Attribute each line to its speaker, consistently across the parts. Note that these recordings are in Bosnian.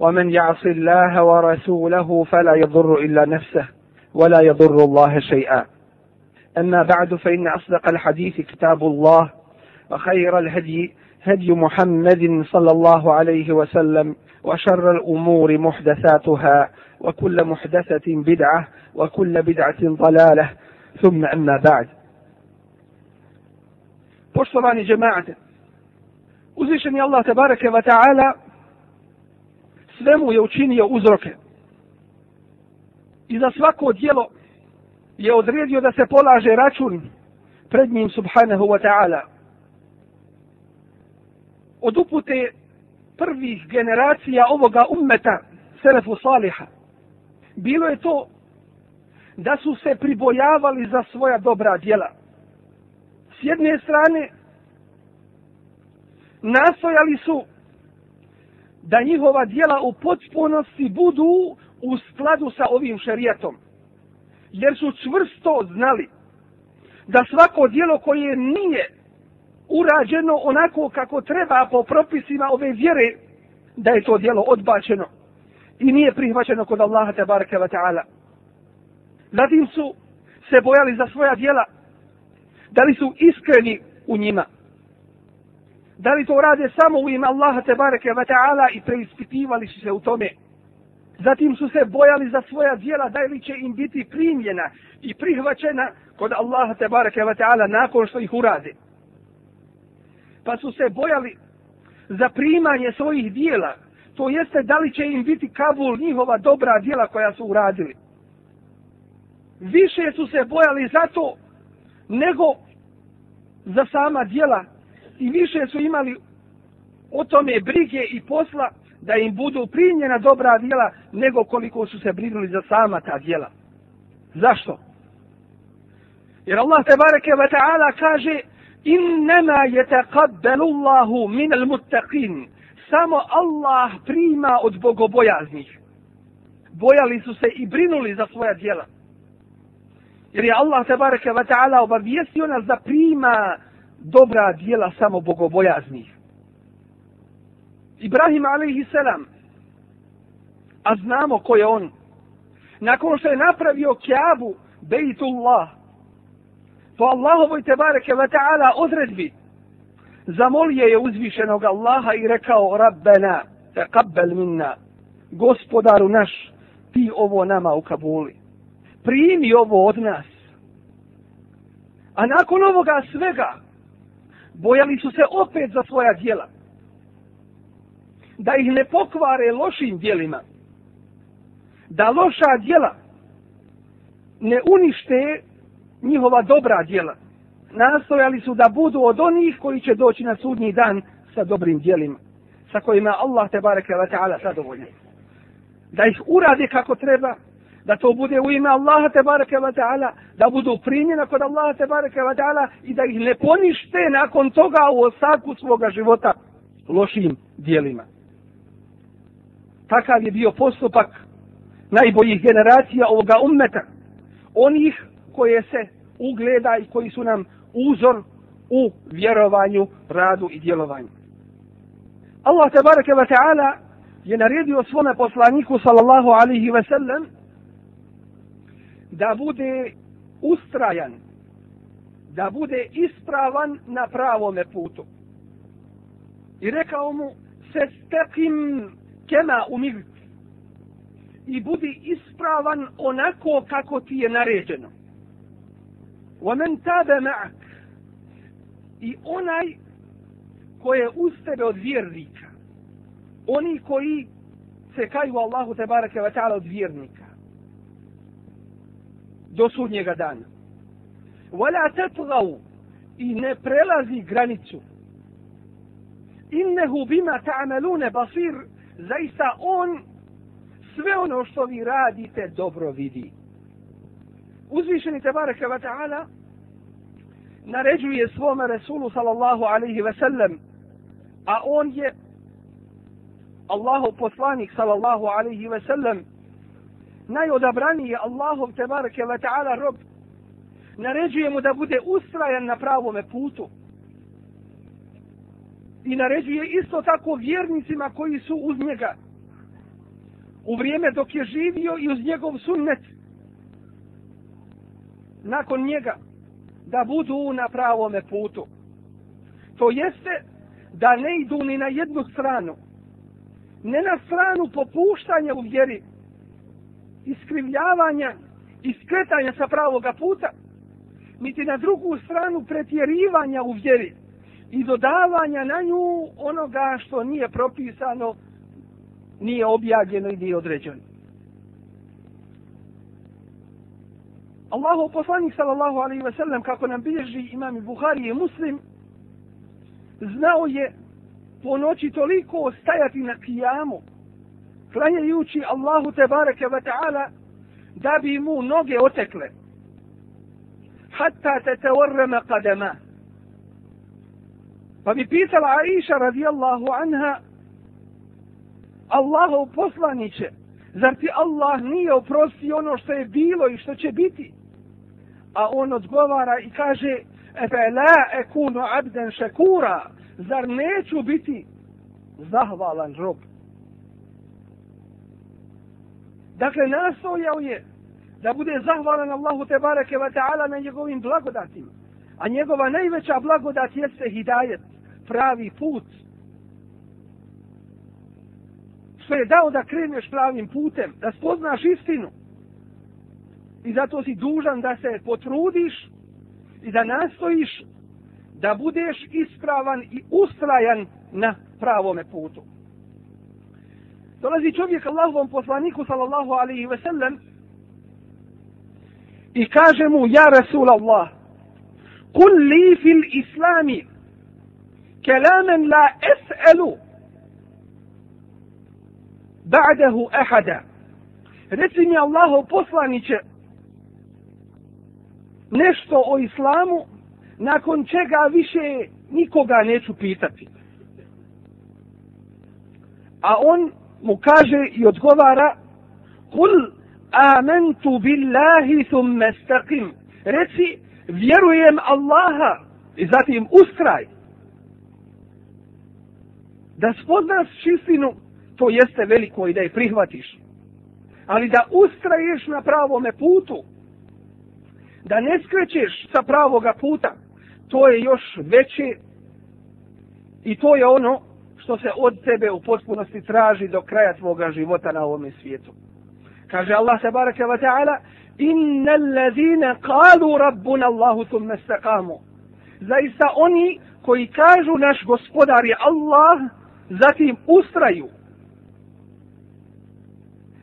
Speaker 1: ومن يعص الله ورسوله فلا يضر إلا نفسه ولا يضر الله شيئا. أما بعد فإن أصدق الحديث كتاب الله وخير الهدي هدي محمد صلى الله عليه وسلم وشر الأمور محدثاتها وكل محدثة بدعة وكل بدعة ضلالة. ثم أما بعد. Poštovani džemaate, uzvišen je Allah tabareke wa ta'ala svemu je učinio uzroke. I za svako dijelo je odredio da se polaže račun pred njim subhanahu wa ta'ala. Od upute prvih generacija ovoga ummeta, selefu saliha, bilo je to da su se pribojavali za svoja dobra djela. S jedne strane, nastojali su da njihova djela u potpunosti budu u skladu sa ovim šerijatom. Jer su čvrsto znali da svako djelo koje nije urađeno onako kako treba po propisima ove vjere, da je to djelo odbačeno i nije prihvaćeno kod Allaha tabaraka wa ta'ala. Zatim su se bojali za svoja djela, da li su iskreni u njima. Da li to rade samo u ime Allaha tebareke ve ta'ala i preispitivali su se u tome. Zatim su se bojali za svoja djela da li će im biti primljena i prihvaćena kod Allaha tebareke ve ta'ala nakon što ih urade. Pa su se bojali za primanje svojih djela. To jeste da li će im biti kabul njihova dobra djela koja su uradili. Više su se bojali za to nego za sama djela i više su imali o tome brige i posla da im budu primljena dobra djela nego koliko su se brinuli za sama ta djela. Zašto? Jer Allah te bareke ve ta'ala kaže innama yataqabbalu Allahu min al-muttaqin. Samo Allah prima od bogobojaznih. Bojali su se i brinuli za svoja djela. Jer je Allah te bareke ve ta'ala obavijestio nas da prima dobra dijela samo bogobojaznih. Ibrahim alaihi selam, a znamo ko je on, nakon što je napravio kjabu, bejtullah, po Allahovoj tebareke wa ta'ala odredbi, zamolio je uzvišenog Allaha i rekao, Rabbena, taqabbal minna, gospodaru naš, ti ovo nama u Kabuli. Primi ovo od nas. A nakon ovoga svega, bojali su se opet za svoja djela. Da ih ne pokvare lošim djelima. Da loša djela ne unište njihova dobra djela. Nastojali su da budu od onih koji će doći na sudnji dan sa dobrim djelima. Sa kojima Allah te bareke ve ta'ala zadovoljen. Da ih urade kako treba, da to bude u ime Allaha te bareke ve taala da budu primljena kod Allaha te bareke ve taala i da ih ne ponište nakon toga u osaku svoga života lošim djelima takav je bio postupak najboljih generacija ovoga ummeta onih koje se ugleda i koji su nam uzor u vjerovanju, radu i djelovanju. Allah te bareke ve taala je naredio svome poslaniku sallallahu alaihi ve sellem da bude ustrajan, da bude ispravan na pravome putu. I rekao mu, se stekim kema umir. I budi ispravan onako kako ti je naređeno. ومن تاب معك i onaj ko je uz tebe od vjernika oni koji se kaju Allahu te barake wa ta'ala od vjernika do sudnjega dana. Vala tetlav i ne prelazi granicu. Innehu bima ta'amelune basir, zaista on sve ono što vi radite dobro vidi. Uzvišeni te bareke wa ta'ala naređuje svome Resulu sallallahu alaihi ve sellem, a on je Allahu poslanik sallallahu alaihi ve sellem, najodabraniji je Allahov te bareke wa ta'ala rob, naređuje mu da bude ustrajan na pravome putu. I naređuje isto tako vjernicima koji su uz njega, u vrijeme dok je živio i uz njegov sunnet, nakon njega, da budu na pravome putu. To jeste da ne idu ni na jednu stranu. Ne na stranu popuštanja u vjeri, iskrivljavanja i skretanja sa pravoga puta, niti na drugu stranu pretjerivanja u vjeri i dodavanja na nju onoga što nije propisano, nije objavljeno i nije određeno. Allahu poslanik sallallahu alaihi ve sellem kako nam bilježi imam Buhari i Muslim znao je po noći toliko stajati na kijamu klanjajući Allahu te bareke ve ta'ala da bi mu noge otekle. Hatta tatawarrama qadama pa bi pitala Aisha radijallahu anha Allahu poslaniće zar ti Allah nije oprosti ono što je bilo i što će biti? A on odgovara i kaže efe la ekunu abden šekura zar neću biti zahvalan rob? Dakle nastojao je da bude zahvalan Allahu te bareke wa ta'ala na njegovim blagodatima. A njegova najveća blagodat jeste hidajet pravi put. Što je dao da kreneš pravim putem da spoznaš istinu. I zato si dužan da se potrudiš i da nastojiš da budeš ispravan i ustrajan na pravome putu. Dolazi čovjek Allahovom poslaniku sallallahu alaihi ve sellem i kaže mu ja Rasul Allah kul li fil islami kelamen la es'elu ba'dahu ahada reci mi Allahov poslaniće nešto o islamu, nakon čega više nikoga neću pitati. A on mu kaže i odgovara, Kul amentu billahi thumme istaqim Reci, vjerujem Allaha i zatim ustraj. Da spoznaš čistinu, to jeste veliko i da je prihvatiš. Ali da ustraješ na pravome putu, da ne skrećeš sa pravoga puta, to je još veće i to je ono što se od tebe u potpunosti traži do kraja tvoga života na ovom svijetu. Kaže Allah se baraka wa ta'ala Inna allazine kalu rabbuna Allahu thumma istaqamu. Zaista oni koji kažu naš gospodar je Allah, zatim ustraju.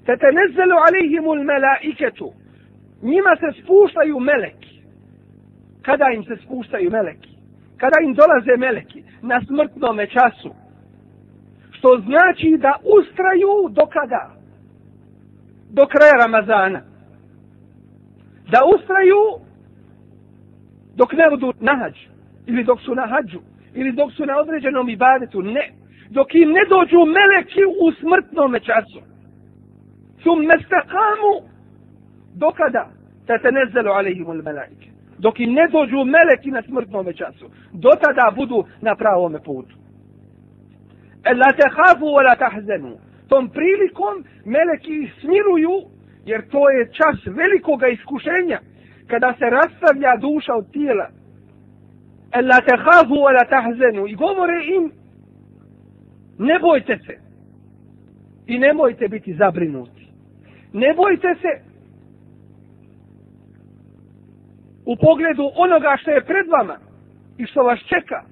Speaker 1: Tetenezzelu alihimul melaiketu njima se spuštaju meleki. Kada im se spuštaju meleki? Kada im dolaze meleki? Na smrtnom času. Što znači da ustraju do kada? Do kraja Ramazana. Da ustraju dok ne budu na hađ, Ili dok su na hađu. Ili dok su na određenom ibadetu. Ne. Dok im ne dođu meleki u smrtnom času. Sum mestakamu do kada te te nezelu melaike dok im ne dođu meleki na smrtnom času do tada budu na pravome putu E, la tehafu wa la tahzenu. Tom prilikom meleki smiruju jer to je čas velikoga iskušenja kada se rastavlja duša od tijela. E, la tehafu wa la tahzenu. I govore im ne bojte se. I nemojte biti zabrinuti. Ne bojte se u pogledu onoga što je pred vama i što vas čeka.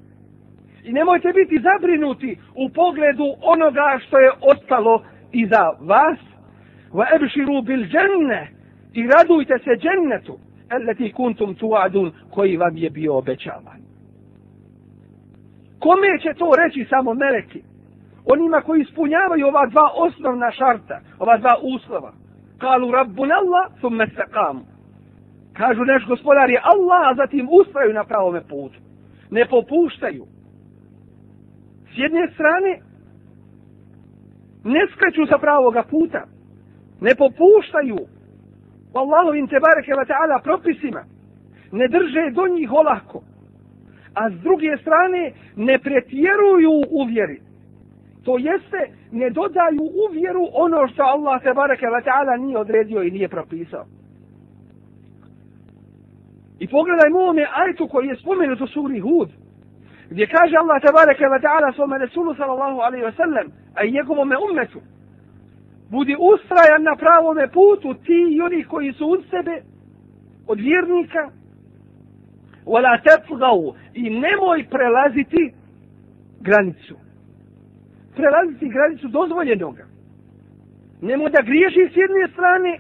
Speaker 1: I nemojte biti zabrinuti u pogledu onoga što je ostalo iza vas. Wa ebširu bil dženne i radujte se džennetu eleti kuntum tuadun koji vam je bio obećavan. Kome će to reći samo meleki? onima koji ispunjavaju ova dva osnovna šarta, ova dva uslova. Kalu rabbun Allah, thumme staqamu. Kažu naš gospodar je Allah, a zatim ustraju na pravome putu. Ne popuštaju. Jedne strane, ne skreću sa pravoga puta. Ne popuštaju u Allahovim tebareke wa ta'ala propisima. Ne drže do njih olako. A s druge strane, ne pretjeruju u vjeri. To jeste, ne dodaju u vjeru ono što Allah tebareke wa ta'ala nije odredio i nije propisao. I pogledajmo ovome ajtu koji je spomenut u suri Hud, gdje kaže Allah tabaraka wa ta'ala svome Resulu sallallahu alaihi wa sallam, a i njegovome ummetu, budi ustrajan na pravome putu ti i oni koji su uz sebe, od vjernika, wala tefgau, i nemoj prelaziti granicu. Prelaziti granicu dozvoljenoga. Nemoj da griješi s jedne strane,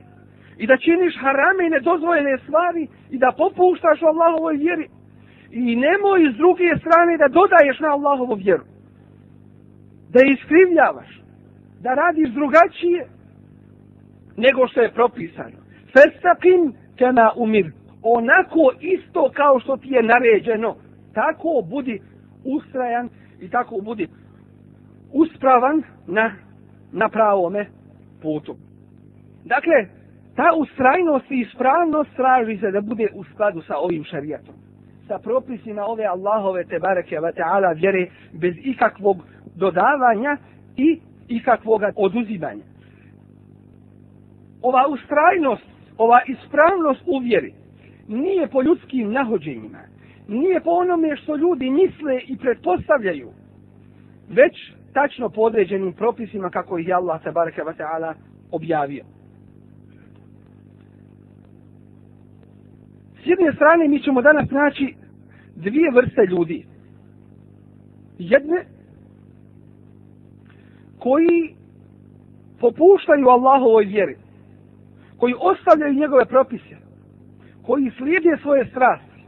Speaker 1: i da činiš harame i nedozvoljene stvari i da popuštaš u Allahovoj vjeri i nemoj s druge strane da dodaješ na Allahovu vjeru. Da iskrivljavaš. Da radiš drugačije nego što je propisano. Festakim kema umir. Onako isto kao što ti je naređeno. Tako budi ustrajan i tako budi uspravan na, na pravome putu. Dakle, ta ustrajnost i ispravnost traži se da bude u skladu sa ovim šarijatom. Sa propisima ove Allahove te bareke ve ta'ala vjere bez ikakvog dodavanja i ikakvog oduzimanja. Ova ustrajnost, ova ispravnost u vjeri nije po ljudskim nahođenjima, nije po onome što ljudi misle i pretpostavljaju, već tačno po određenim propisima kako ih je Allah te bareke ve ta'ala objavio. S jedne strane mi ćemo danas naći dvije vrste ljudi. Jedne koji popuštaju Allahovoj vjeri, koji ostavljaju njegove propise, koji slijede svoje strasti.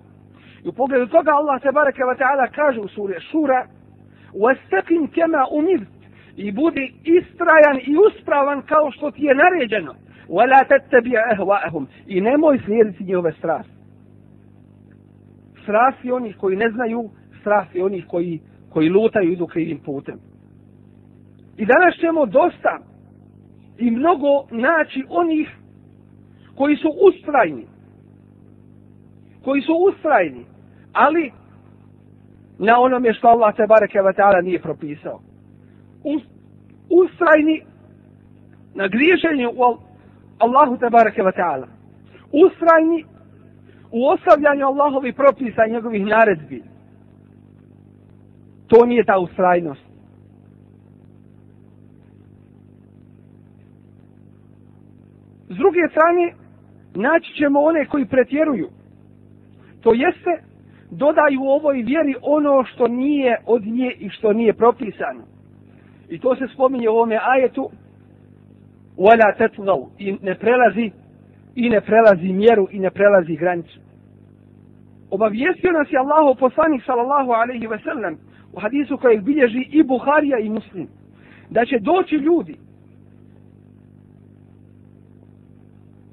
Speaker 1: I u pogledu toga Allah te bareke ve taala kaže u suri Šura: "Wastaqim kama umirt" i budi istrajan i uspravan kao što ti je naređeno. "Wala tattabi ahwa'ahum" i nemoj slijediti njihove strasti strasti onih koji ne znaju, strasti onih koji, koji lutaju i idu krivim putem. I danas ćemo dosta i mnogo naći onih koji su ustrajni. Koji su ustrajni, ali na onome što Allah te bareke ve ta'ala nije propisao. Ustrajni na griješenju u Allahu te bareke ve ta'ala. Ustrajni u ostavljanju Allahovi propisa i njegovih naredbi. To nije ta ustrajnost. S druge strane, naći ćemo one koji pretjeruju. To jeste, dodaju u ovoj vjeri ono što nije od nje i što nije propisano. I to se spominje u ovome ajetu, وَلَا تَتْغَوْ i ne prelazi i ne prelazi mjeru i ne prelazi granicu. Obavijestio nas je Allahu poslanik sallallahu alaihi ve sellem u hadisu kojeg bilježi i Buharija i Muslim da će doći ljudi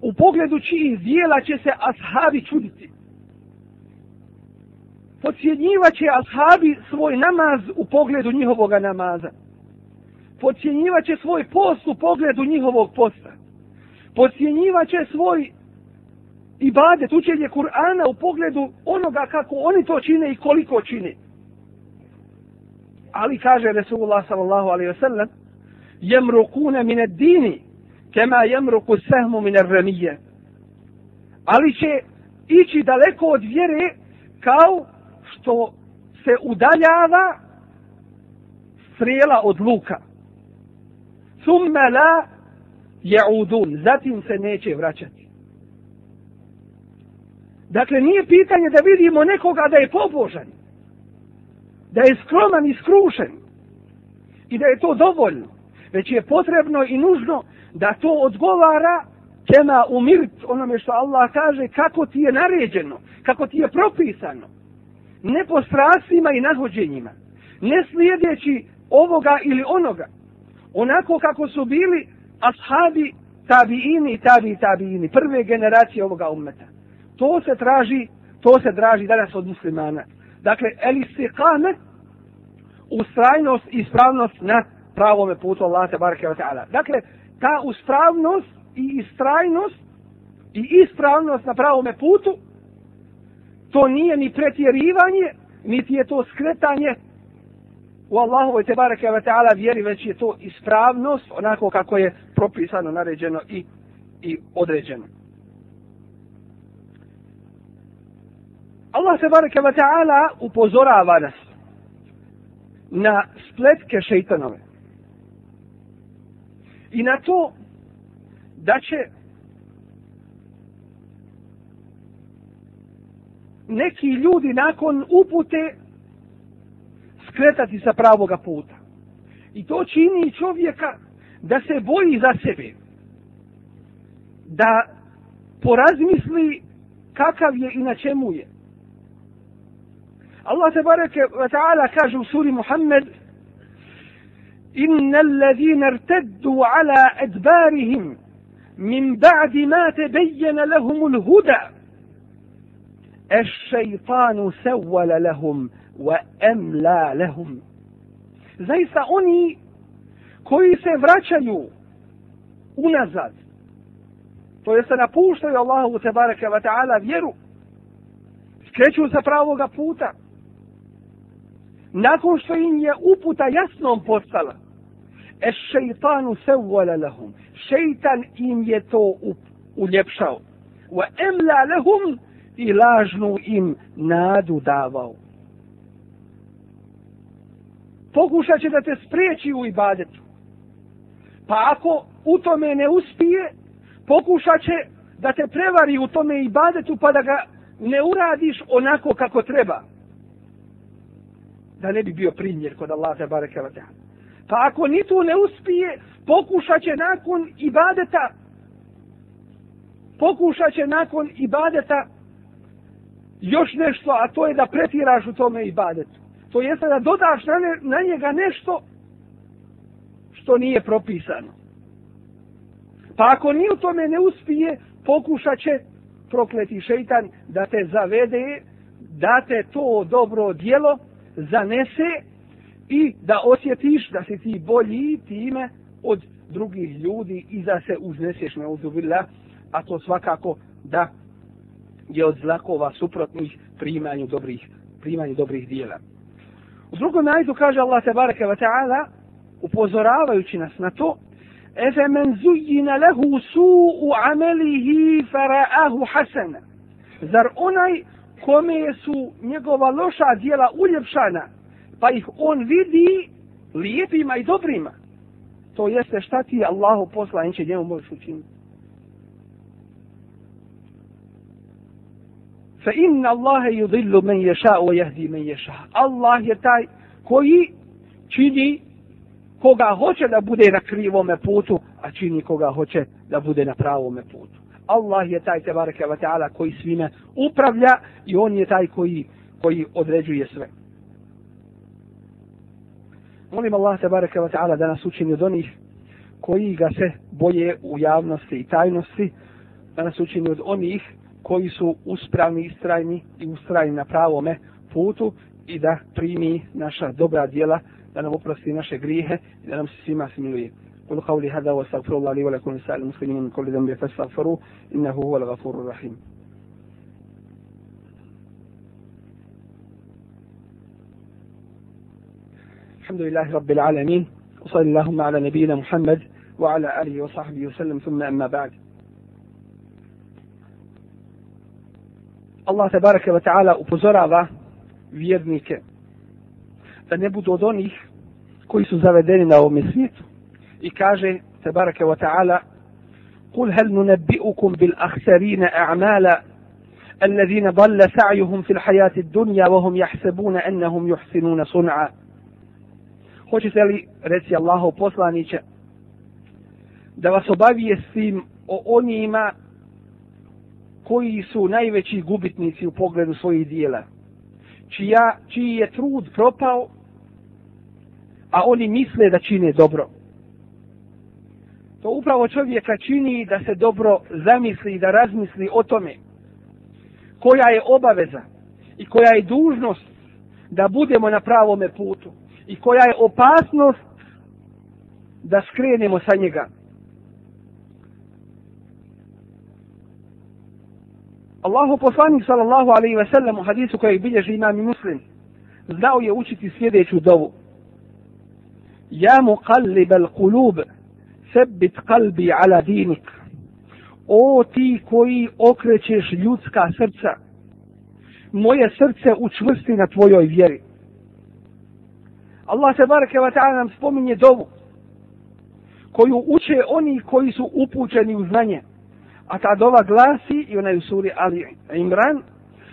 Speaker 1: u pogledu čijih dijela će se ashabi čuditi. Pocijenjivat će ashabi svoj namaz u pogledu njihovog namaza. Pocijenjivat će svoj post u pogledu njihovog posta podcjenjivat će svoj ibadet, učenje Kur'ana u pogledu onoga kako oni to čine i koliko čine. Ali kaže Resulullah sallallahu alaihi wasallam, jemrukune mine dini, kema jemruku sehmu mine remije. Ali će ići daleko od vjere kao što se udaljava strela od luka. Thumme la jaudun, zatim se neće vraćati. Dakle, nije pitanje da vidimo nekoga da je pobožan, da je skroman i skrušen i da je to dovoljno, već je potrebno i nužno da to odgovara kema umirt onome što Allah kaže kako ti je naređeno, kako ti je propisano. Ne po strastima i nahođenjima, ne slijedeći ovoga ili onoga. Onako kako su bili ashabi tabiini i tabi tabiini, prve generacije ovoga ummeta. To se traži, to se traži danas od muslimana. Dakle, el istiqame, ustrajnost i ispravnost na pravome putu Allah te barake wa ta'ala. Dakle, ta uspravnost i istrajnost i ispravnost na pravome putu, to nije ni pretjerivanje, niti je to skretanje u Allahovoj te barake ta'ala vjeri, već je to ispravnost onako kako je propisano, naređeno i, i određeno. Allah se ve ta'ala upozorava nas na spletke šeitanove. I na to da će neki ljudi nakon upute skretati sa pravoga puta. I to čini čovjeka da se boji za sebe. Da porazmisli kakav je i na čemu je. Allah se bareke wa ta'ala kaže u suri Muhammed إن الذين ارتدوا على أدبارهم من بعد ما تبين لهم الهدى الشيطان سول لهم wa emla lehum. Zaista oni koji se vraćaju unazad, to jeste napuštaju Allahu te baraka wa ta'ala vjeru, skreću sa pravoga puta, nakon što im je uputa jasnom postala, e šeitanu se lahum, lehum, šeitan im je to uljepšao, wa emla lahum i lažnu im nadu davao pokušat će da te spriječi u ibadetu. Pa ako u tome ne uspije, pokušat će da te prevari u tome ibadetu pa da ga ne uradiš onako kako treba. Da ne bi bio primjer kod Allah za bareke wa Pa ako ni tu ne uspije, pokušat će nakon ibadeta pokušat će nakon ibadeta još nešto, a to je da pretiraš u tome ibadetu to jeste da dodaš na, ne, na njega nešto što nije propisano. Pa ako ni u tome ne uspije, pokušat će prokleti šeitan da te zavede, da te to dobro dijelo zanese i da osjetiš da si ti bolji time od drugih ljudi i da se uzneseš na uzubila, a to svakako da je od zlakova suprotnih primanju dobrih, primanju dobrih dijela. U drugom ajdu kaže Allah tebareke wa ta'ala upozoravajući nas na to Efe men zujina lehu su'u amelihi fara'ahu hasana. Zar onaj kome su njegova loša dijela uljepšana, pa ih on vidi lijepima i dobrima. To jeste šta ti Allahu poslaniće njemu možeš učiniti. Fa inna Allahe yudillu men ješa o jehdi men ješa. Allah je taj koji čini koga hoće da bude na krivome putu, a čini koga hoće da bude na pravome putu. Allah je taj tebareke wa ta'ala koji svime upravlja i on je taj koji, koji određuje sve. Molim Allah tebareke wa ta'ala da nas učini od onih koji ga se boje u javnosti i tajnosti, da nas učini od onih koji su uspravni, istrajni i ustrajni na pravome putu i da primi naša dobra djela, da nam oprosti naše grijehe i da nam se svima smiluje. قل قولي هذا واستغفر الله لي ولكم لسائر المسلمين من كل ذنب فاستغفروه انه هو الغفور الرحيم. الحمد لله رب العالمين وصلى اللهم على نبينا محمد وعلى اله وصحبه وسلم ثم اما بعد. Allah te baraka wa ta'ala upozorava vjernike da ne budu od onih koji su zavedeni na ovom svijetu. I kaže te baraka wa ta'ala قل هل ننبئكم بالأخسرين أعمالا الذين ضل سعيهم في الحياة الدنيا وهم يحسبون أنهم يحسنون صنعا Hoćete li, reci Allahu poslaniće, da vas obavije svim o onima koji su najveći gubitnici u pogledu svojih dijela, čija, čiji je trud propao, a oni misle da čine dobro. To upravo čovjeka čini da se dobro zamisli i da razmisli o tome koja je obaveza i koja je dužnost da budemo na pravome putu i koja je opasnost da skrenemo sa njega. Allahu poslanik sallallahu alaihi ve sellem u hadisu koji bilježi imam i muslim znao je učiti sljedeću dovu. Ja mu qallib al qulub sebit qalbi ala dinik. O ti koji okrećeš ljudska srca, moje srce učvrsti na tvojoj vjeri. Allah se barake wa ta'ala nam spominje dovu koju uče oni koji su upućeni u znanje. A ta dova glasi i ona je u suri Ali Imran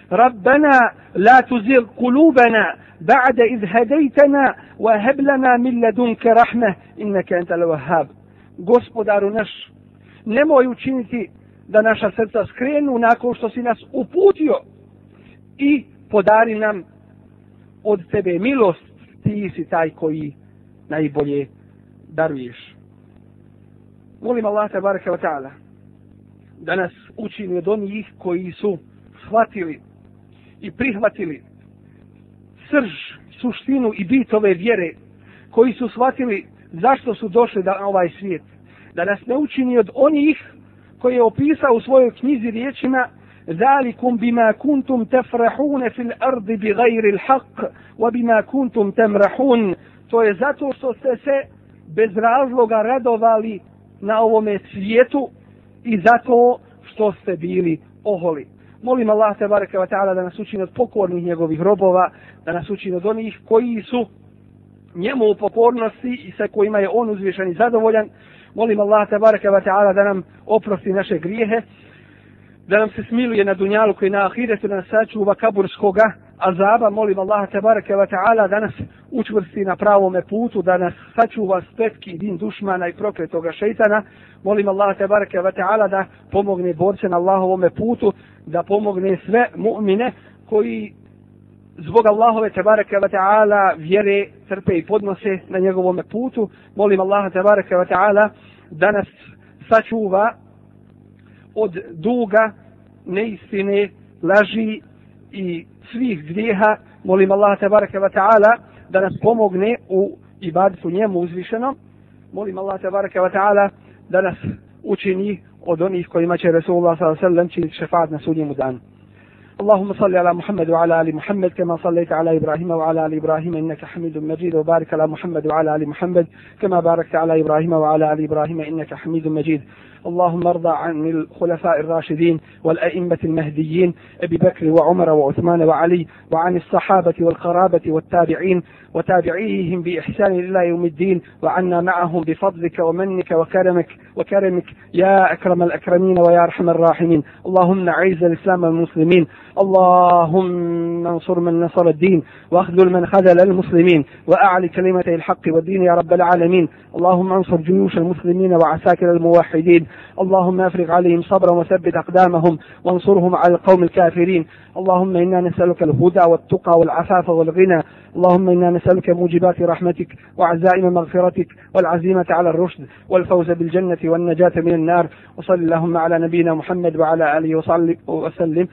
Speaker 1: Rabbana la tuzir kulubana ba'da iz hedejtena wa heblana min ladunke rahme inneke ental wahab. Gospodaru naš, nemoj učiniti da naša srca skrenu nakon što si nas uputio i podari nam od tebe milost, ti si taj koji najbolje daruješ. Molim Allah te baraka wa ta'ala da nas učini od onih koji su shvatili i prihvatili srž, suštinu i bit ove vjere, koji su shvatili zašto su došli na ovaj svijet. Da nas ne učini od onih koji je opisao u svojoj knjizi riječima ذلكم بما كنتم تفرحون في الأرض بغير الحق وبما كنتم تمرحون to je zato što ste se bez razloga radovali na ovome svijetu i zato što ste bili oholi. Molim Allah te bareke ve taala da nas učini od pokornih njegovih robova, da nas učini od onih koji su njemu u pokornosti i sa kojima je on uzvišen i zadovoljan. Molim Allah te bareke ve taala da nam oprosti naše grijehe, da nam se smiluje na dunjalu koji na ahiretu da nas sačuva kaburskoga azaba. Molim Allaha te bareke ve taala da nas učvrsti na pravome putu, da nas sačuva spetki din dušmana i prokletoga šejtana. Molim Allaha te bareke ve taala da pomogne borce na Allahovome putu, da pomogne sve mu'mine koji zbog Allahove tebareke ve taala vjere trpe i podnose na njegovom putu. Molim Allaha tebareke ve taala da nas sačuva od duga, neistine, laži i svih grijeha. Molim Allah tebareke ve taala da nas pomogne u ibadatu njemu uzvišenom. Molim Allah tebareke ve taala da nas učini od onih kojima će Resulullah sallallahu alejhi ve sellem činiti šefaat na sudnjem danu. اللهم صل على محمد وعلى ال محمد كما صليت على ابراهيم وعلى ال ابراهيم انك حميد مجيد وبارك على محمد وعلى ال محمد كما باركت على ابراهيم وعلى ال ابراهيم انك حميد مجيد اللهم ارضى عن الخلفاء الراشدين والأئمة المهديين أبي بكر وعمر وعثمان وعلي وعن الصحابة والقرابة والتابعين وتابعيهم بإحسان إلى يوم الدين وعنا معهم بفضلك ومنك وكرمك. وكرمك يا أكرم الأكرمين ويا أرحم الراحمين. اللهم أعز الإسلام والمسلمين. اللهم انصر من نصر الدين وأخذل من خذل المسلمين وأعلي كلمة الحق والدين يا رب العالمين. اللهم انصر جيوش المسلمين وعساكر الموحدين. اللهم افرغ عليهم صبرا وثبت أقدامهم وانصرهم على القوم الكافرين. اللهم إنا نسألك الهدى والتقى والعفاف والغنى. اللهم إنا نسألك موجبات رحمتك وعزائم مغفرتك والعزيمة على الرشد والفوز بالجنة والنجاة من النار وصل اللهم على نبينا محمد وعلى آله وصحبه وسلم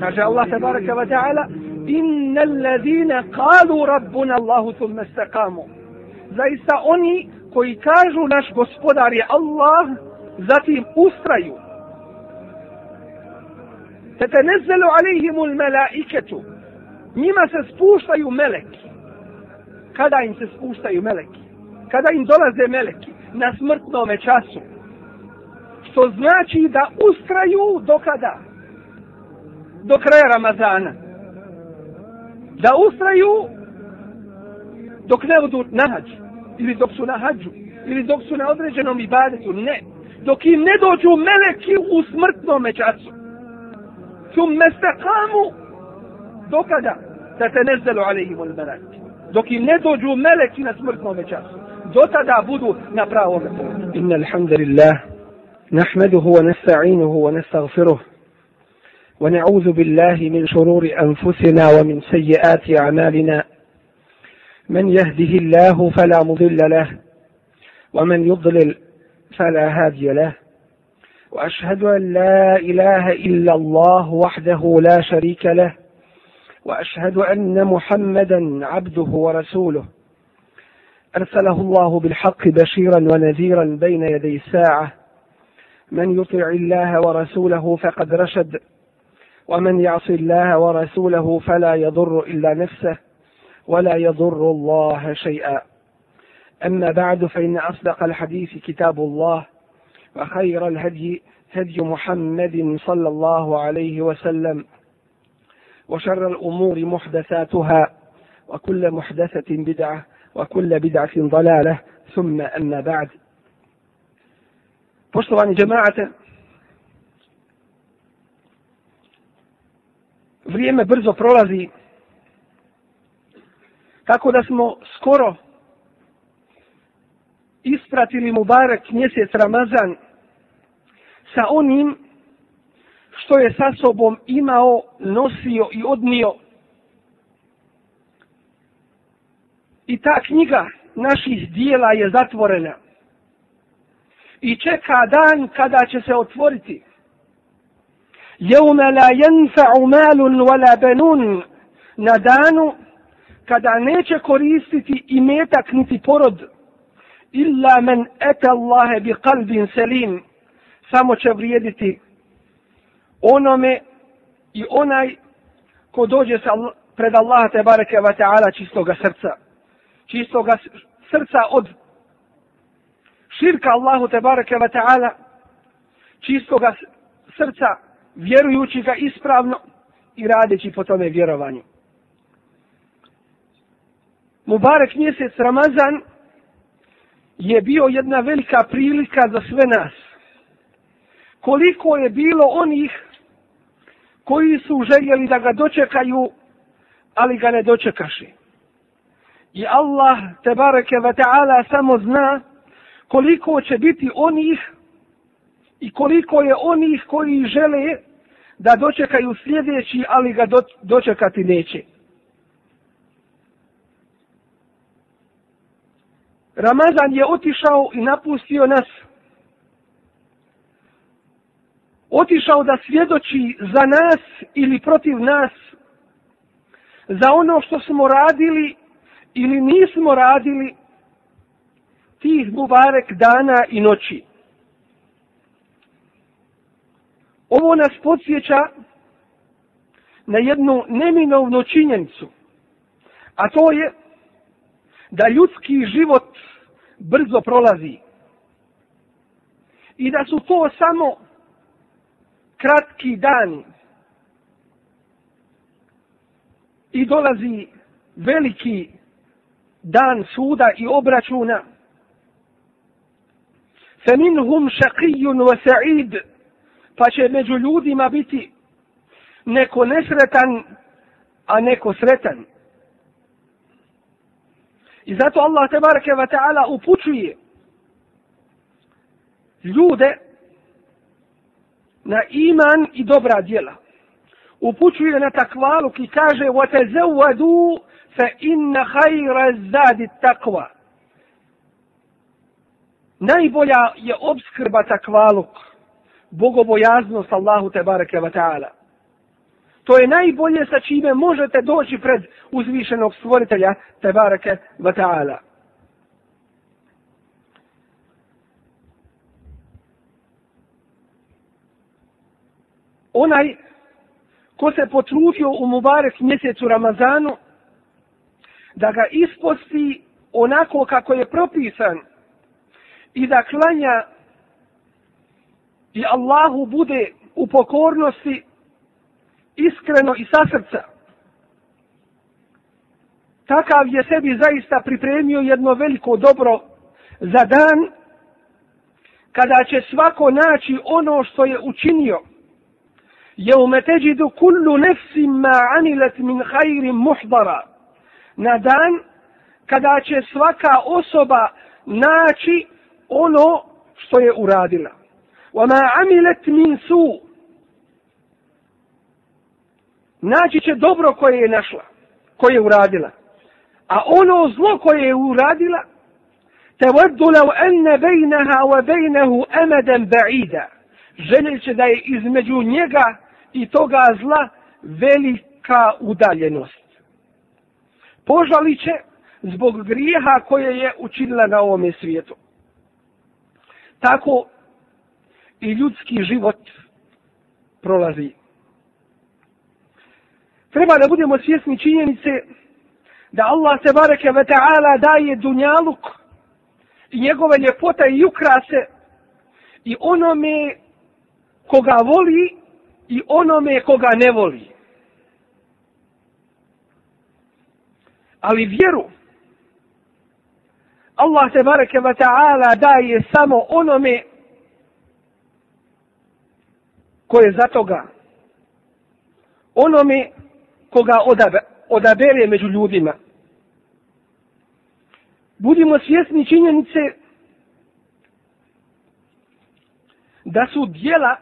Speaker 1: Kaže Allah tabaraka wa ta'ala Inna alladhina qalu rabbuna Allahu thumma istaqamu Zaista oni koji kažu naš gospodar je Allah zatim ustraju Tetenezzelu alihim ul melaiketu Njima se spuštaju meleki Kada im se spuštaju meleki Kada im dolaze meleki na smrtnome času Što znači da ustraju do kada? do kraja Ramazana. Da ustraju dok ne budu na hađu. Ili dok su na hađu. Ili dok su na određenom ibadetu. Ne. Dok im ne dođu meleki u smrtnom času. Sum mestakamu do kada? Da te ne zdelu alihim ul meleki. Dok im ne dođu meleki na smrtnom času. Do tada budu na pravom putu. Inna alhamdulillah. نحمده ونستعينه ونستغفره ونعوذ بالله من شرور أنفسنا ومن سيئات أعمالنا. من يهده الله فلا مضل له ومن يضلل فلا هادي له. وأشهد أن لا إله إلا الله وحده لا شريك له وأشهد أن محمدا عبده ورسوله. أرسله الله بالحق بشيرا ونذيرا بين يدي الساعة من يطع الله ورسوله فقد رشد ومن يعص الله ورسوله فلا يضر إلا نفسه ولا يضر الله شيئا. أما بعد فإن أصدق الحديث كتاب الله وخير الهدي هدي محمد صلى الله عليه وسلم وشر الأمور محدثاتها وكل محدثة بدعة وكل بدعة ضلالة ثم أما بعد. Poštovani džemaate, vrijeme brzo prolazi, tako da smo skoro ispratili Mubarak mjesec Ramazan sa onim što je sa sobom imao, nosio i odnio. I ta knjiga naših dijela je zatvorena i čeka dan kada će se otvoriti. Jevme la jenfa'u malun wala benun. Na danu kada neće koristiti i metak niti porod. Illa men eta Allahe bi kalbin selim. Samo će vrijediti onome i onaj ko dođe sa pred Allaha te bareke ve ta'ala čistoga srca. Čistoga srca od širka Allahu te bareke ta'ala čistoga srca vjerujući ga ispravno i radeći po tome vjerovanju. Mubarek mjesec Ramazan je bio jedna velika prilika za sve nas. Koliko je bilo onih koji su željeli da ga dočekaju, ali ga ne dočekaši. I Allah, te bareke ta'ala, samo zna koliko će biti onih i koliko je onih koji žele da dočekaju sljedeći, ali ga do, dočekati neće. Ramazan je otišao i napustio nas. Otišao da svjedoči za nas ili protiv nas za ono što smo radili ili nismo radili tih mubarek dana i noći. Ovo nas podsjeća na jednu neminovnu činjenicu, a to je da ljudski život brzo prolazi i da su to samo kratki dani i dolazi veliki dan suda i obračuna فمنهم شقي وسعيد pa će među ljudima biti neko nesretan, a neko sretan. I zato Allah tebareke wa ta'ala upućuje ljude na iman i dobra djela. Upućuje na takvaluk i kaže وَتَزَوَّدُوا فَإِنَّ خَيْرَ الزَّادِ التَّقْوَى najbolja je obskrba takvaluk, bogobojaznost Allahu te bareke wa ta'ala. To je najbolje sa čime možete doći pred uzvišenog stvoritelja te bareke wa ta'ala. Onaj ko se potrudio u Mubarek mjesecu Ramazanu, da ga isposti onako kako je propisan i da klanja i Allahu bude u pokornosti iskreno i sa srca. Takav je sebi zaista pripremio jedno veliko dobro za dan kada će svako naći ono što je učinio. Jeume teđidu kullu nefsim ma anilet min hajrim muhdara. Na dan kada će svaka osoba naći ono što je uradila. Wa ma amilet min su. Naći će dobro koje je našla, koje je uradila. A ono zlo koje je uradila, te voddu lau enne bejneha wa bejnehu emeden ba'ida. Želje će da je između njega i toga zla velika udaljenost. Požali će zbog grijeha koje je učinila na ovome svijetu. Tako i ljudski život prolazi. Treba da budemo svjesni činjenice da Allah se bareke ve ta'ala daje dunjaluk i njegove ljepota i ukrase i onome koga voli i onome koga ne voli. Ali vjeru Allah te bareke ve ta'ala daje samo onome ko je za toga. Onome koga odabe, odabere među ljudima. Budimo svjesni činjenice da su dijela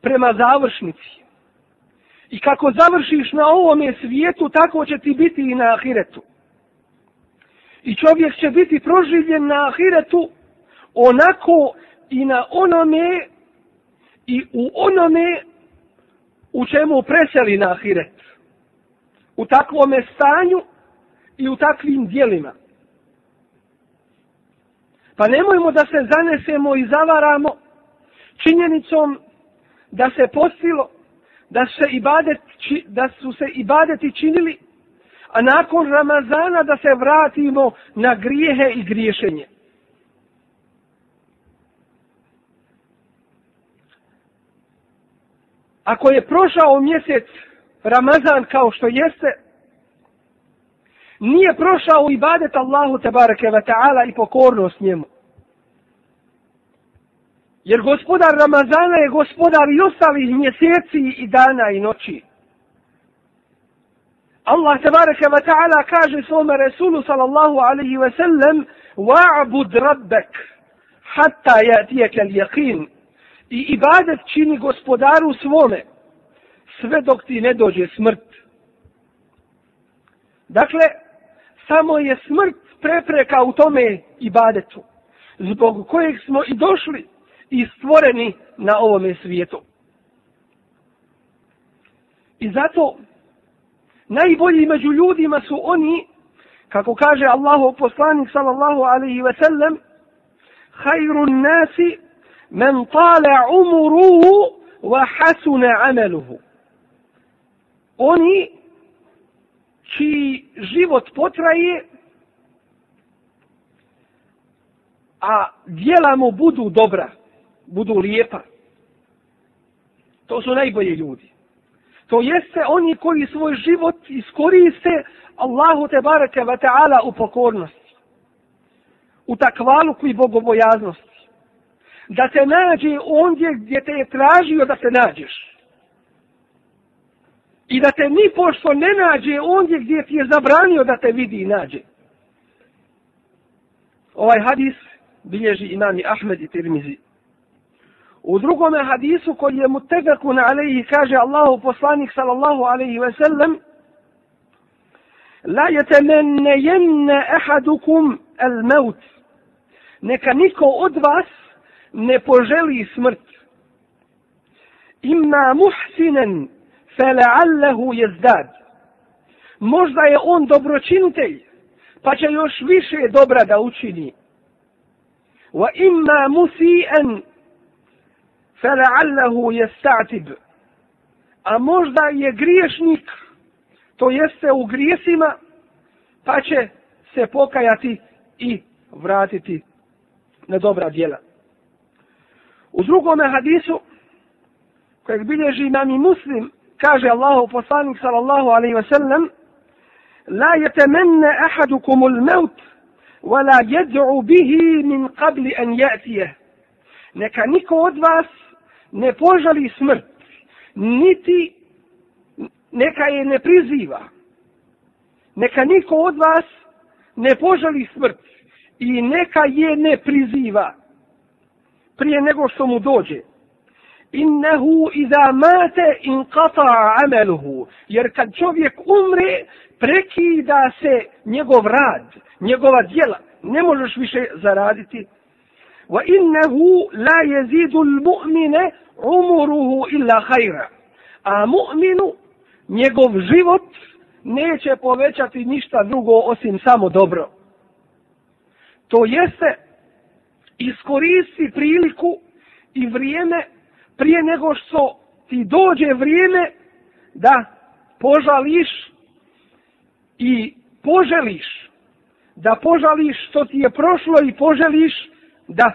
Speaker 1: prema završnici. I kako završiš na ovome svijetu, tako će ti biti i na ahiretu. I čovjek će biti proživljen na ahiretu onako i na onome i u onome u čemu preseli na ahiret. U takvom stanju i u takvim dijelima. Pa nemojmo da se zanesemo i zavaramo činjenicom da se postilo, da, se ibadet, da su se ibadeti činili, a nakon Ramazana da se vratimo na grijehe i griješenje. Ako je prošao mjesec Ramazan kao što jeste, nije prošao ibadet Allahu tebareke ve ta'ala i pokornost njemu. Jer gospodar Ramazana je gospodar i ostalih mjeseci i dana i noći. Allah tabaraka ve ta'ala kaže svome Resulu sallallahu alaihi ve sallam wa'bud rabbek hatta jatijeke l'jakin i ibadet čini gospodaru svome sve dok ti ne dođe smrt. Dakle, samo je smrt prepreka u tome ibadetu, zbog kojeg smo i došli i stvoreni na ovome svijetu. I zato najbolji među ljudima su oni, kako kaže Allahu poslanik sallallahu alaihi ve sellem, hajrun nasi men tale umuruhu wa hasune ameluhu. Oni čiji život potraje, a dijela mu budu dobra, budu lijepa. To su najbolji ljudi. To jeste oni koji svoj život iskoriste Allahu te bareke ve ta'ala u pokornosti. U takvaluku i bogobojaznosti da se nađe ondje gdje te je tražio da se nađeš. I da te ni pošto ne nađe ondje gdje ti je zabranio da te vidi i nađe. Ovaj hadis bilježi imami Ahmed i Tirmizi. U drugom hadisu koji je mutegaku alaihi kaže Allahu poslanik sallallahu alaihi ve sellem La yatamenne yenne ahadukum al-maut. Neka niko od vas ne poželi smrt. Ima muhsinen fela'allahu jezdad. Možda je on dobročinitelj, pa će još više dobra da učini. Wa imma musi'an فَلَعَلَّهُ يَسْتَعْتِبُ A možda je griješnik, to jeste u grijesima, pa će se pokajati i vratiti na dobra djela. U drugome hadisu, kojeg bilježi imam muslim, kaže Allahu poslanik sallallahu alaihi ve sellem, La jetemenne ahadukum ul maut, wala jed'u bihi min qabli an ja'tije. Neka niko od vas ne požali smrt, niti neka je ne priziva. Neka niko od vas ne požali smrt i neka je ne priziva prije nego što mu dođe. innehu iza mate in kata ameluhu. Jer kad čovjek umre, prekida se njegov rad, njegova djela. Ne možeš više zaraditi. Wa لَا la الْمُؤْمِنَ عُمُرُهُ إِلَّا illa. A mu'minu njegov život neće povećati ništa drugo osim samo dobro. To jeste iskoristi priliku i vrijeme prije nego što ti dođe vrijeme da požališ i poželiš da požališ što ti je prošlo i poželiš da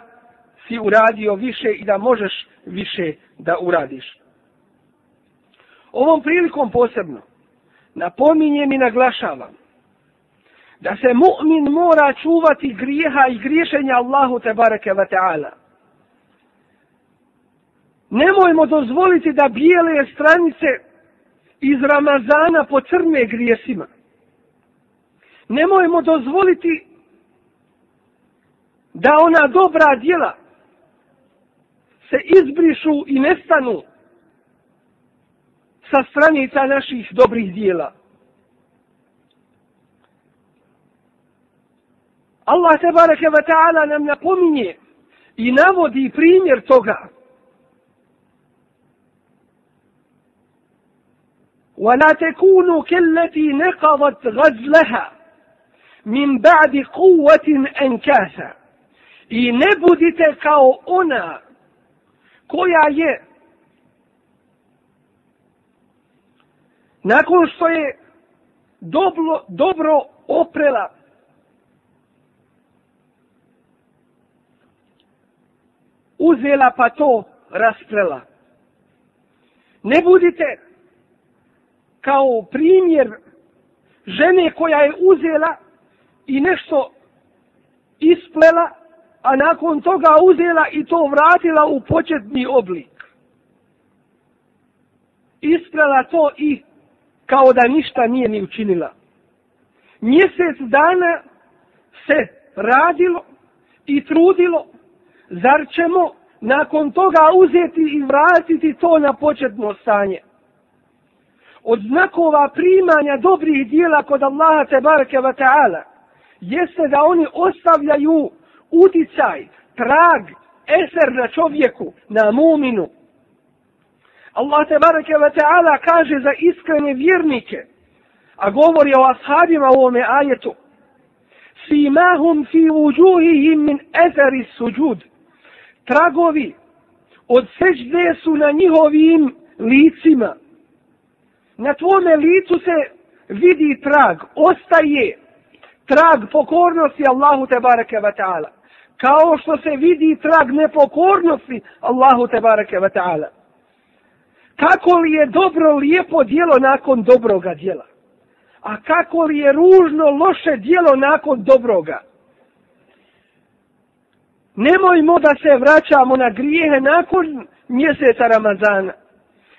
Speaker 1: si uradio više i da možeš više da uradiš. Ovom prilikom posebno napominjem i naglašavam da se mu'min mora čuvati grijeha i griješenja Allahu te bareke ve ta'ala. Nemojmo dozvoliti da bijele stranice iz Ramazana pocrne grijesima. Nemojmo dozvoliti da ona dobra djela se izbrišu i nestanu sa stranica naših dobrih dijela. Allah te bareke ve ta'ala nam napominje i navodi primjer toga. ولا تكونوا كالتي نقضت غزلها من بعد قوة أنكاسا i ne budite kao ona koja je nakon što je dobro, dobro oprela uzela pa to rasprela. Ne budite kao primjer žene koja je uzela i nešto isplela, a nakon toga uzela i to vratila u početni oblik. Isprala to i kao da ništa nije ni učinila. Mjesec dana se radilo i trudilo, zar ćemo nakon toga uzeti i vratiti to na početno stanje? Od znakova primanja dobrih dijela kod Allaha te barake wa ta'ala jeste da oni ostavljaju uticaj, trag, eser na čovjeku, na muminu. Allah te barake wa ta'ala kaže za iskrene vjernike, a govori o ashabima u ovome ajetu, simahum fi uđuhihim min ezeri suđud tragovi od seđde su na njihovim licima. Na tvome licu se vidi trag, ostaje trag pokornosti Allahu te bareke wa ta'ala. Kao što se vidi trag nepokornosti Allahu tebareke ve ta'ala. Kako li je dobro lijepo dijelo nakon dobroga dijela? A kako li je ružno loše dijelo nakon dobroga? Nemojmo da se vraćamo na grijehe nakon mjeseca Ramazana.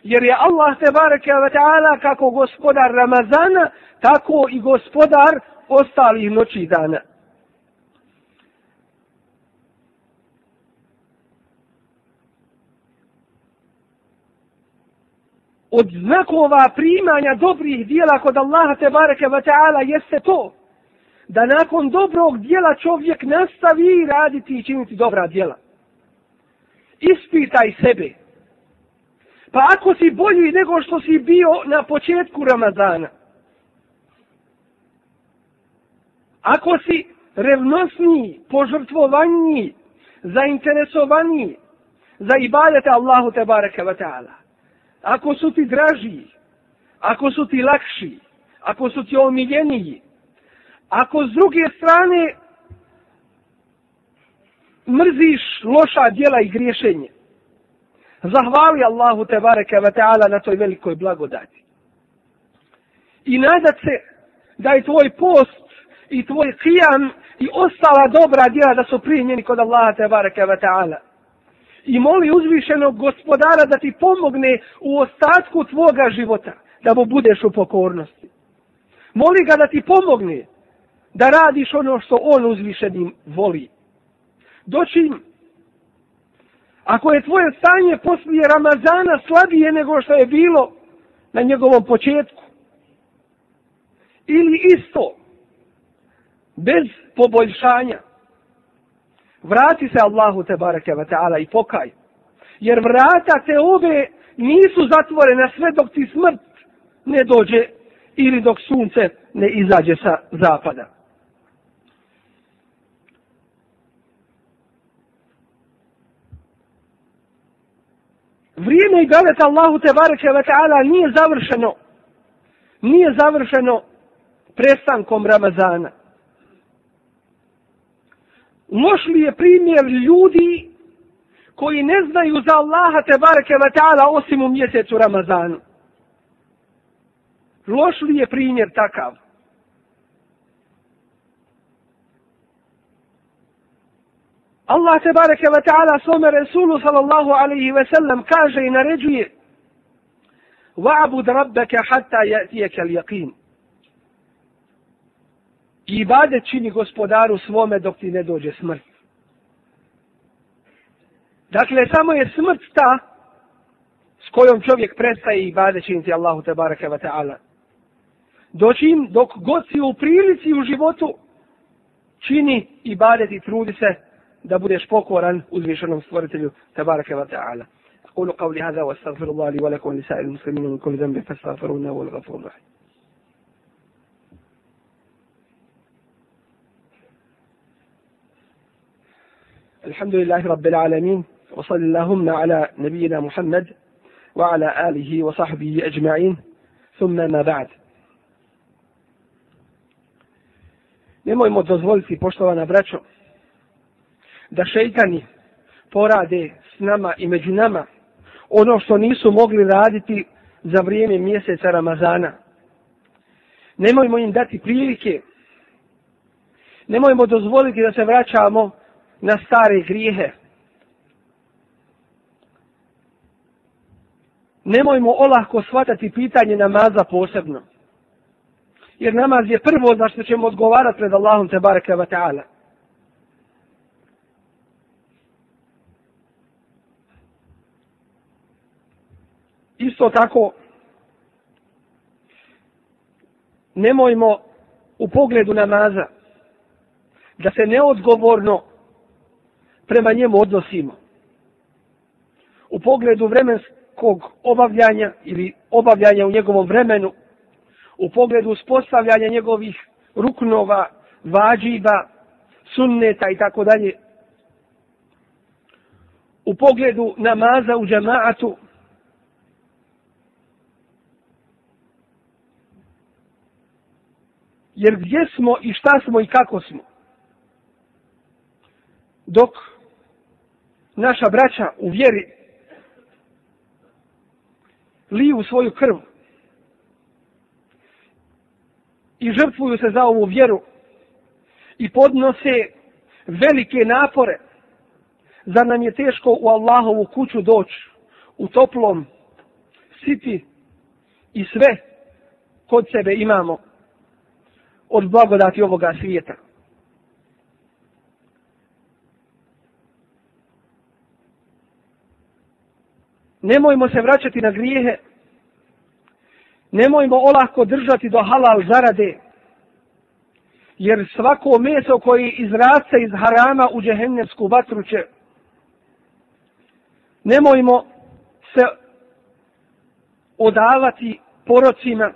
Speaker 1: Jer je Allah te bareke ve ta'ala kako gospodar Ramazana, tako i gospodar ostalih noći dana. Od znakova primanja dobrih dijela kod Allaha te bareke ve ta'ala jeste to da nakon dobrog dijela čovjek nastavi raditi i činiti dobra dijela. Ispitaj sebe. Pa ako si bolji nego što si bio na početku Ramazana, ako si revnosniji, požrtvovaniji, zainteresovaniji za ibadete Allahu te bareke ve ta'ala, ako su ti draži, ako su ti lakši, ako su ti omiljeniji, ako s druge strane mrziš loša djela i griješenje, zahvali Allahu te bareke ve taala na toj velikoj blagodati. I nadat se da je tvoj post i tvoj kijam i ostala dobra djela da su primljeni kod Allaha te bareke ve taala. I moli uzvišenog gospodara da ti pomogne u ostatku tvoga života, da mu budeš u pokornosti. Moli ga da ti pomogne da radiš ono što on uzvišenim voli. Doći Ako je tvoje stanje poslije Ramazana slabije nego što je bilo na njegovom početku, ili isto, bez poboljšanja, vrati se Allahu te bareke ve taala i pokaj. Jer vrata te obe nisu zatvorena sve dok ti smrt ne dođe ili dok sunce ne izađe sa zapada. Vrijeme i gavet Allahu te bareke ve taala nije završeno. Nije završeno prestankom Ramazana. Loš li je primjer ljudi koji ne znaju za Allaha te bareke ve taala osim u mjesecu Ramazanu? Loš li je primjer takav? Allah te bareke ve taala svome Resulu sallallahu alaihi ve sellem kaže i naređuje Wa'bud rabbaka hatta ya'tiyaka al-yaqin. I ibadet čini gospodaru svome dok ti ne dođe smrt. Dakle, samo je smrt ta s kojom čovjek prestaje i ibadet činiti Allahu te bareke ve taala. Doći im dok god si u prilici u životu čini ibadet i trudi se da budeš pokoran uzvišenom stvoritelju tabaraka wa ta'ala. أقول قولي هذا وأستغفر الله لي ولكم ولسائر المسلمين من كل ذنب فاستغفروه إنه هو الغفور الرحيم. الحمد لله رب العالمين وصل اللهم على نبينا محمد وعلى آله وصحبه أجمعين ثم ما بعد Nemojmo dozvoliti, poštovana braćo, da šeitani porade s nama i među nama ono što nisu mogli raditi za vrijeme mjeseca Ramazana. Nemojmo im dati prilike. Nemojmo dozvoliti da se vraćamo na stare grijehe. Nemojmo olahko shvatati pitanje namaza posebno. Jer namaz je prvo za što ćemo odgovarati pred Allahom te baraka wa ta'ala. Isto tako, nemojmo u pogledu namaza da se neodgovorno prema njemu odnosimo. U pogledu vremenskog obavljanja ili obavljanja u njegovom vremenu, u pogledu uspostavljanja njegovih ruknova, vađiba, sunneta i tako dalje. U pogledu namaza u džemaatu, Jer gdje smo i šta smo i kako smo? Dok naša braća u vjeri liju svoju krv i žrtvuju se za ovu vjeru i podnose velike napore za nam je teško u Allahovu kuću doći u toplom siti i sve kod sebe imamo od blagodati ovoga svijeta. Nemojmo se vraćati na grijehe. Nemojmo olahko držati do halal zarade. Jer svako meso koji izraste iz harama u džehennemsku vatru će. Nemojmo se odavati porocima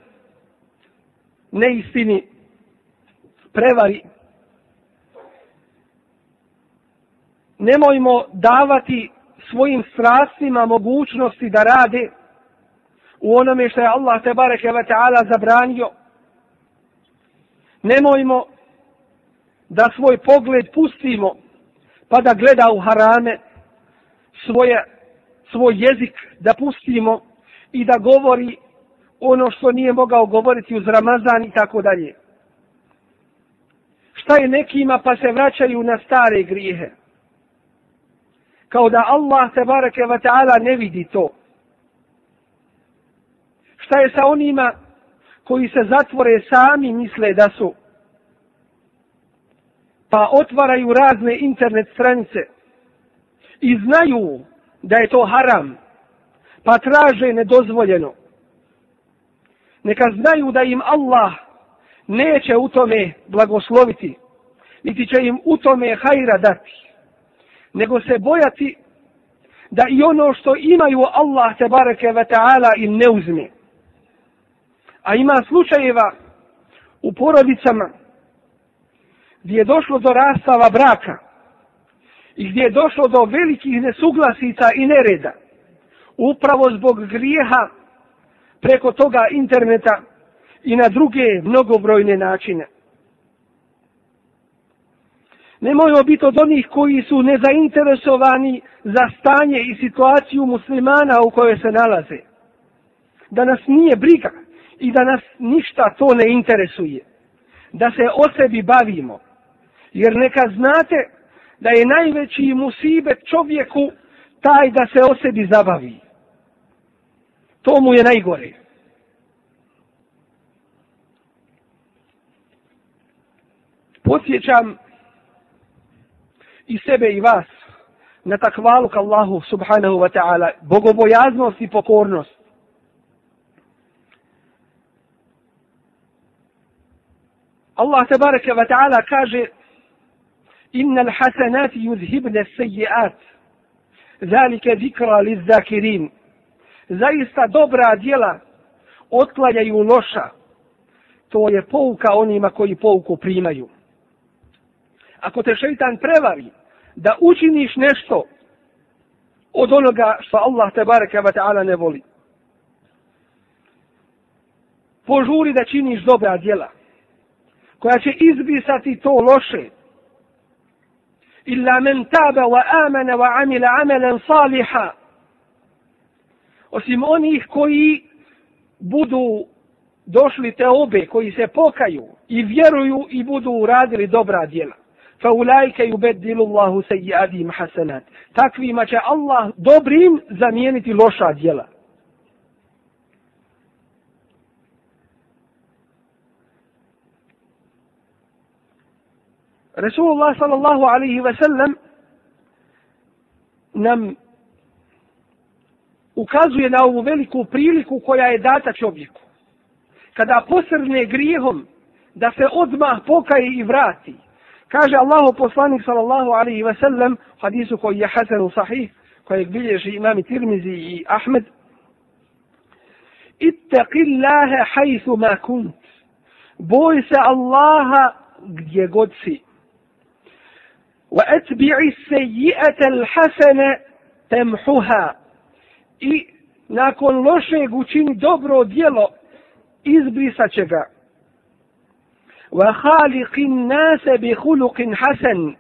Speaker 1: neistini prevari. Nemojmo davati svojim strastima mogućnosti da rade u onome što je Allah te bareke ve taala zabranio. Nemojmo da svoj pogled pustimo pa da gleda u harame svoje, svoj jezik da pustimo i da govori ono što nije mogao govoriti uz Ramazan i tako dalje šta je nekima pa se vraćaju na stare grijehe. Kao da Allah te bareke ve ta'ala ne vidi to. Šta je sa onima koji se zatvore sami misle da su pa otvaraju razne internet stranice i znaju da je to haram, pa traže nedozvoljeno. Neka znaju da im Allah neće u tome blagosloviti, niti će im u tome hajra dati, nego se bojati da i ono što imaju Allah te bareke ve ta'ala im ne uzme. A ima slučajeva u porodicama gdje je došlo do rastava braka i gdje je došlo do velikih nesuglasica i nereda upravo zbog grijeha preko toga interneta i na druge mnogobrojne načine. Nemojmo biti od onih koji su nezainteresovani za stanje i situaciju muslimana u kojoj se nalaze. Da nas nije briga i da nas ništa to ne interesuje. Da se o sebi bavimo. Jer neka znate da je najveći musibet čovjeku taj da se o sebi zabavi. To mu je najgore. Podsjećam i sebe i vas na takvalu ka Allahu subhanahu wa ta'ala, bogobojaznost i pokornost. Allah tabaraka wa ta'ala kaže Inna l-hasanati yudhibne seji'at Zalike zikra li zakirin Zaista dobra djela otklanjaju loša. To je pouka onima koji pouku primaju. Ako te šeitan prevari da učiniš nešto od onoga što Allah te bareka ve ta'ala ne voli. Požuri da činiš dobra djela koja će izbrisati to loše. Illa men taba wa amana wa amila amalan saliha. Osim onih koji budu došli te obe, koji se pokaju i vjeruju i budu uradili dobra djela. Fa يُبَدِّلُ اللَّهُ Allahu حَسَنَاتِ. Takvima će Allah dobrim zamijeniti loša djela. Resulullah sallallahu alaihi wa sallam nam ukazuje na ovu veliku priliku koja je data čovjeku. Kada posrne grijehom, da se odmah pokaje i vrati. Kaže Allahu poslanik sallallahu alaihi ve sellem hadisu koji je hasan sahih, kojeg bilježi imami Tirmizi i Ahmed, Ittaqi Allahe hajthu ma kunt. Boj se Allaha gdje god si. Wa atbi'i sejijete al-hasana temhuha. I nakon lošeg učini dobro djelo, izbrisat će ga. وخالق الناس بخلق حسن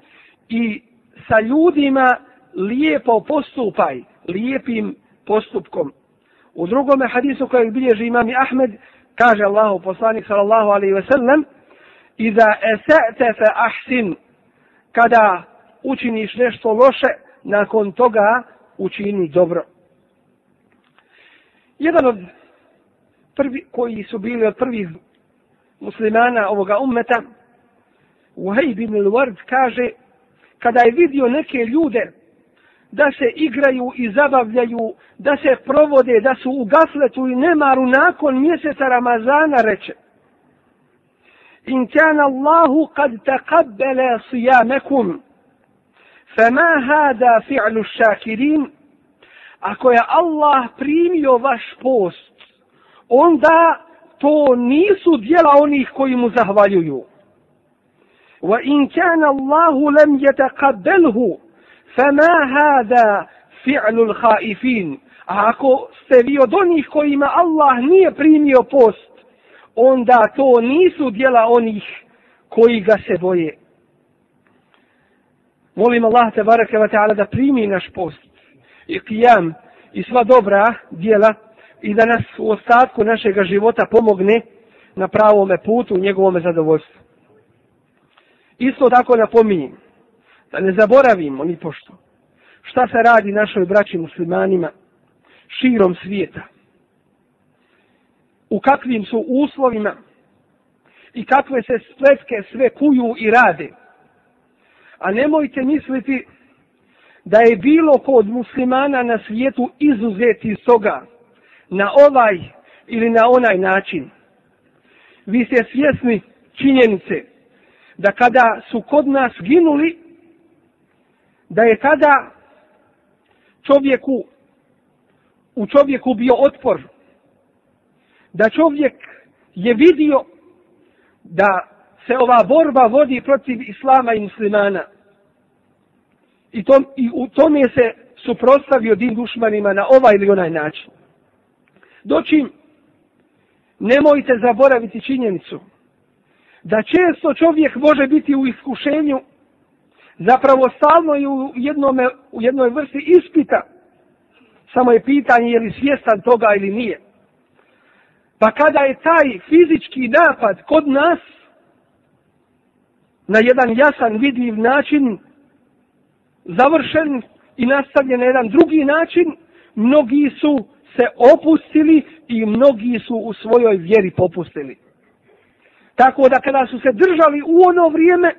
Speaker 1: i sa ljudima lijepo postupaj, lijepim postupkom. U drugome hadisu kojeg bilježi imam Ahmed, kaže Allahu poslanik sallallahu alaihi ve sellem, Iza esa'te fe ahsin, kada učiniš nešto loše, nakon toga učini dobro. Jedan od prvi, koji su bili od prvih muslimana ovoga ummeta, Uhejb ibn Lward kaže, kada je vidio neke ljude da se igraju i zabavljaju, da se provode, da su u gafletu i nemaru nakon mjeseca Ramazana, reče, In kana Allahu kad taqabbala siyamekum, fama hada fi'lu shakirin, ako je Allah primio vaš post, onda to nisu dijela onih koji mu zahvaljuju. Wa in kana Allahu lam yataqabbalhu fama hada fi'lu al-khaifin. Ako ste vi od onih kojima Allah nije primio post, onda to nisu dijela onih koji ga se boje. Molim Allah te baraka wa ta'ala da primi naš post i qiyam i sva dobra dijela i da nas u ostatku našeg života pomogne na pravome putu u njegovom zadovoljstvu. Isto tako napominjem, da ne zaboravimo ni pošto, šta se radi našoj braći muslimanima širom svijeta. U kakvim su uslovima i kakve se spletke sve kuju i rade. A nemojte misliti da je bilo kod muslimana na svijetu izuzeti soga na ovaj ili na onaj način. Vi ste svjesni činjenice da kada su kod nas ginuli, da je tada čovjeku, u čovjeku bio otpor, da čovjek je vidio da se ova borba vodi protiv islama i muslimana. I, to, i u tome se suprostavio din dušmanima na ovaj ili onaj način. Doćim, nemojte zaboraviti činjenicu da često čovjek može biti u iskušenju zapravo stalno je u, jednome, u jednoj vrsti ispita samo je pitanje je li svjestan toga ili nije. Pa kada je taj fizički napad kod nas na jedan jasan vidljiv način završen i nastavljen na jedan drugi način, mnogi su se opustili i mnogi su u svojoj vjeri popustili. Tako da kada su se držali u ono vrijeme,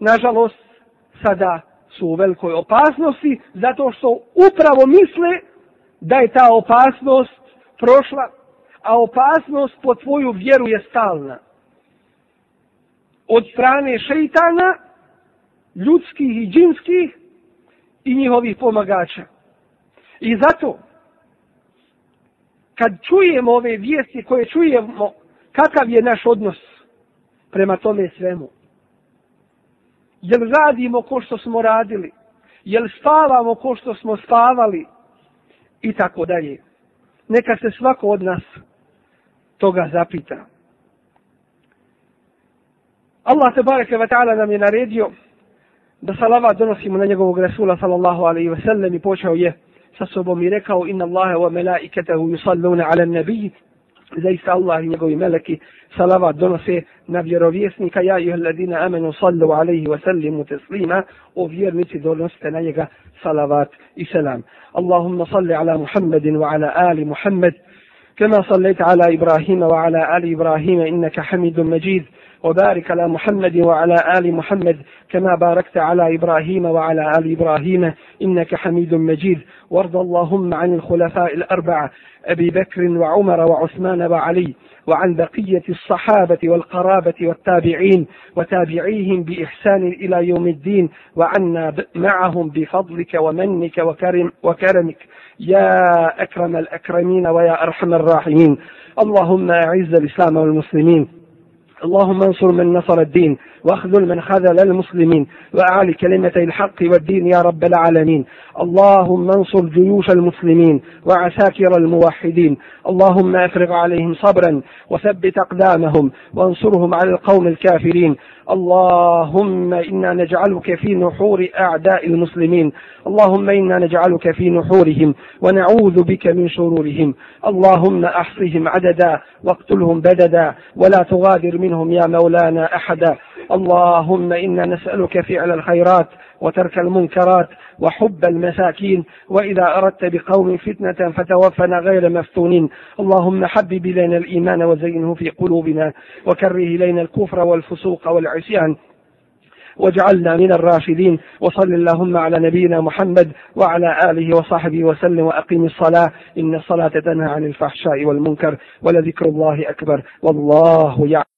Speaker 1: nažalost, sada su u velikoj opasnosti, zato što upravo misle da je ta opasnost prošla, a opasnost po tvoju vjeru je stalna. Od strane šeitana, ljudskih i džinskih i njihovih pomagača. I zato, kad čujemo ove vijesti koje čujemo, kakav je naš odnos prema tome svemu? Jel radimo ko što smo radili? Jel spavamo ko što smo spavali? I tako dalje. Neka se svako od nas toga zapita. Allah te bareke ve taala nam je naredio da salavat donosimo na njegovog Resula sallallahu alaihi ve sellem i počeo je sa sobom i rekao inna Allahe wa melaiketahu yusalluna ala nabiji zaista Allah i njegovi meleki salavat donose na vjerovjesnika ja i ladina amenu sallu alaihi wa sallimu teslima o vjernici donosite na njega salavat i selam Allahumma salli ala Muhammedin wa ala ali Muhammed كما صليت على إبراهيم وعلى آل إبراهيم إنك حميد مجيد وبارك على محمد وعلى آل محمد كما باركت على إبراهيم وعلى آل إبراهيم إنك حميد مجيد. وارض اللهم عن الخلفاء الأربعة أبي بكر وعمر وعثمان وعلي وعن بقية الصحابة والقرابة والتابعين وتابعيهم بإحسان إلى يوم الدين وعنا معهم بفضلك ومنك وكرم وكرمك. يا أكرم الأكرمين ويا أرحم الراحمين. اللهم أعز الإسلام والمسلمين. اللهم انصر من نصر الدين. واخذل من خذل المسلمين واعل كلمتي الحق والدين يا رب العالمين. اللهم انصر جيوش المسلمين وعساكر الموحدين. اللهم افرغ عليهم صبرا وثبت أقدامهم وانصرهم على القوم الكافرين. اللهم إنا نجعلك في نحور أعداء المسلمين. اللهم إنا نجعلك في نحورهم ونعوذ بك من شرورهم. اللهم أحصهم عددا واقتلهم بددا ولا تغادر منهم يا مولانا أحدا. اللهم إنا نسألك فعل الخيرات وترك المنكرات وحب المساكين وإذا أردت بقوم فتنة فتوفنا غير مفتونين. اللهم حبب إلينا الإيمان وزينه في قلوبنا وكره إلينا الكفر والفسوق والعصيان واجعلنا من الراشدين. وصل اللهم على نبينا محمد وعلى آله وصحبه وسلم وأقم الصلاة. إن الصلاة تنهى عن الفحشاء والمنكر ولذكر الله أكبر. والله يعلم.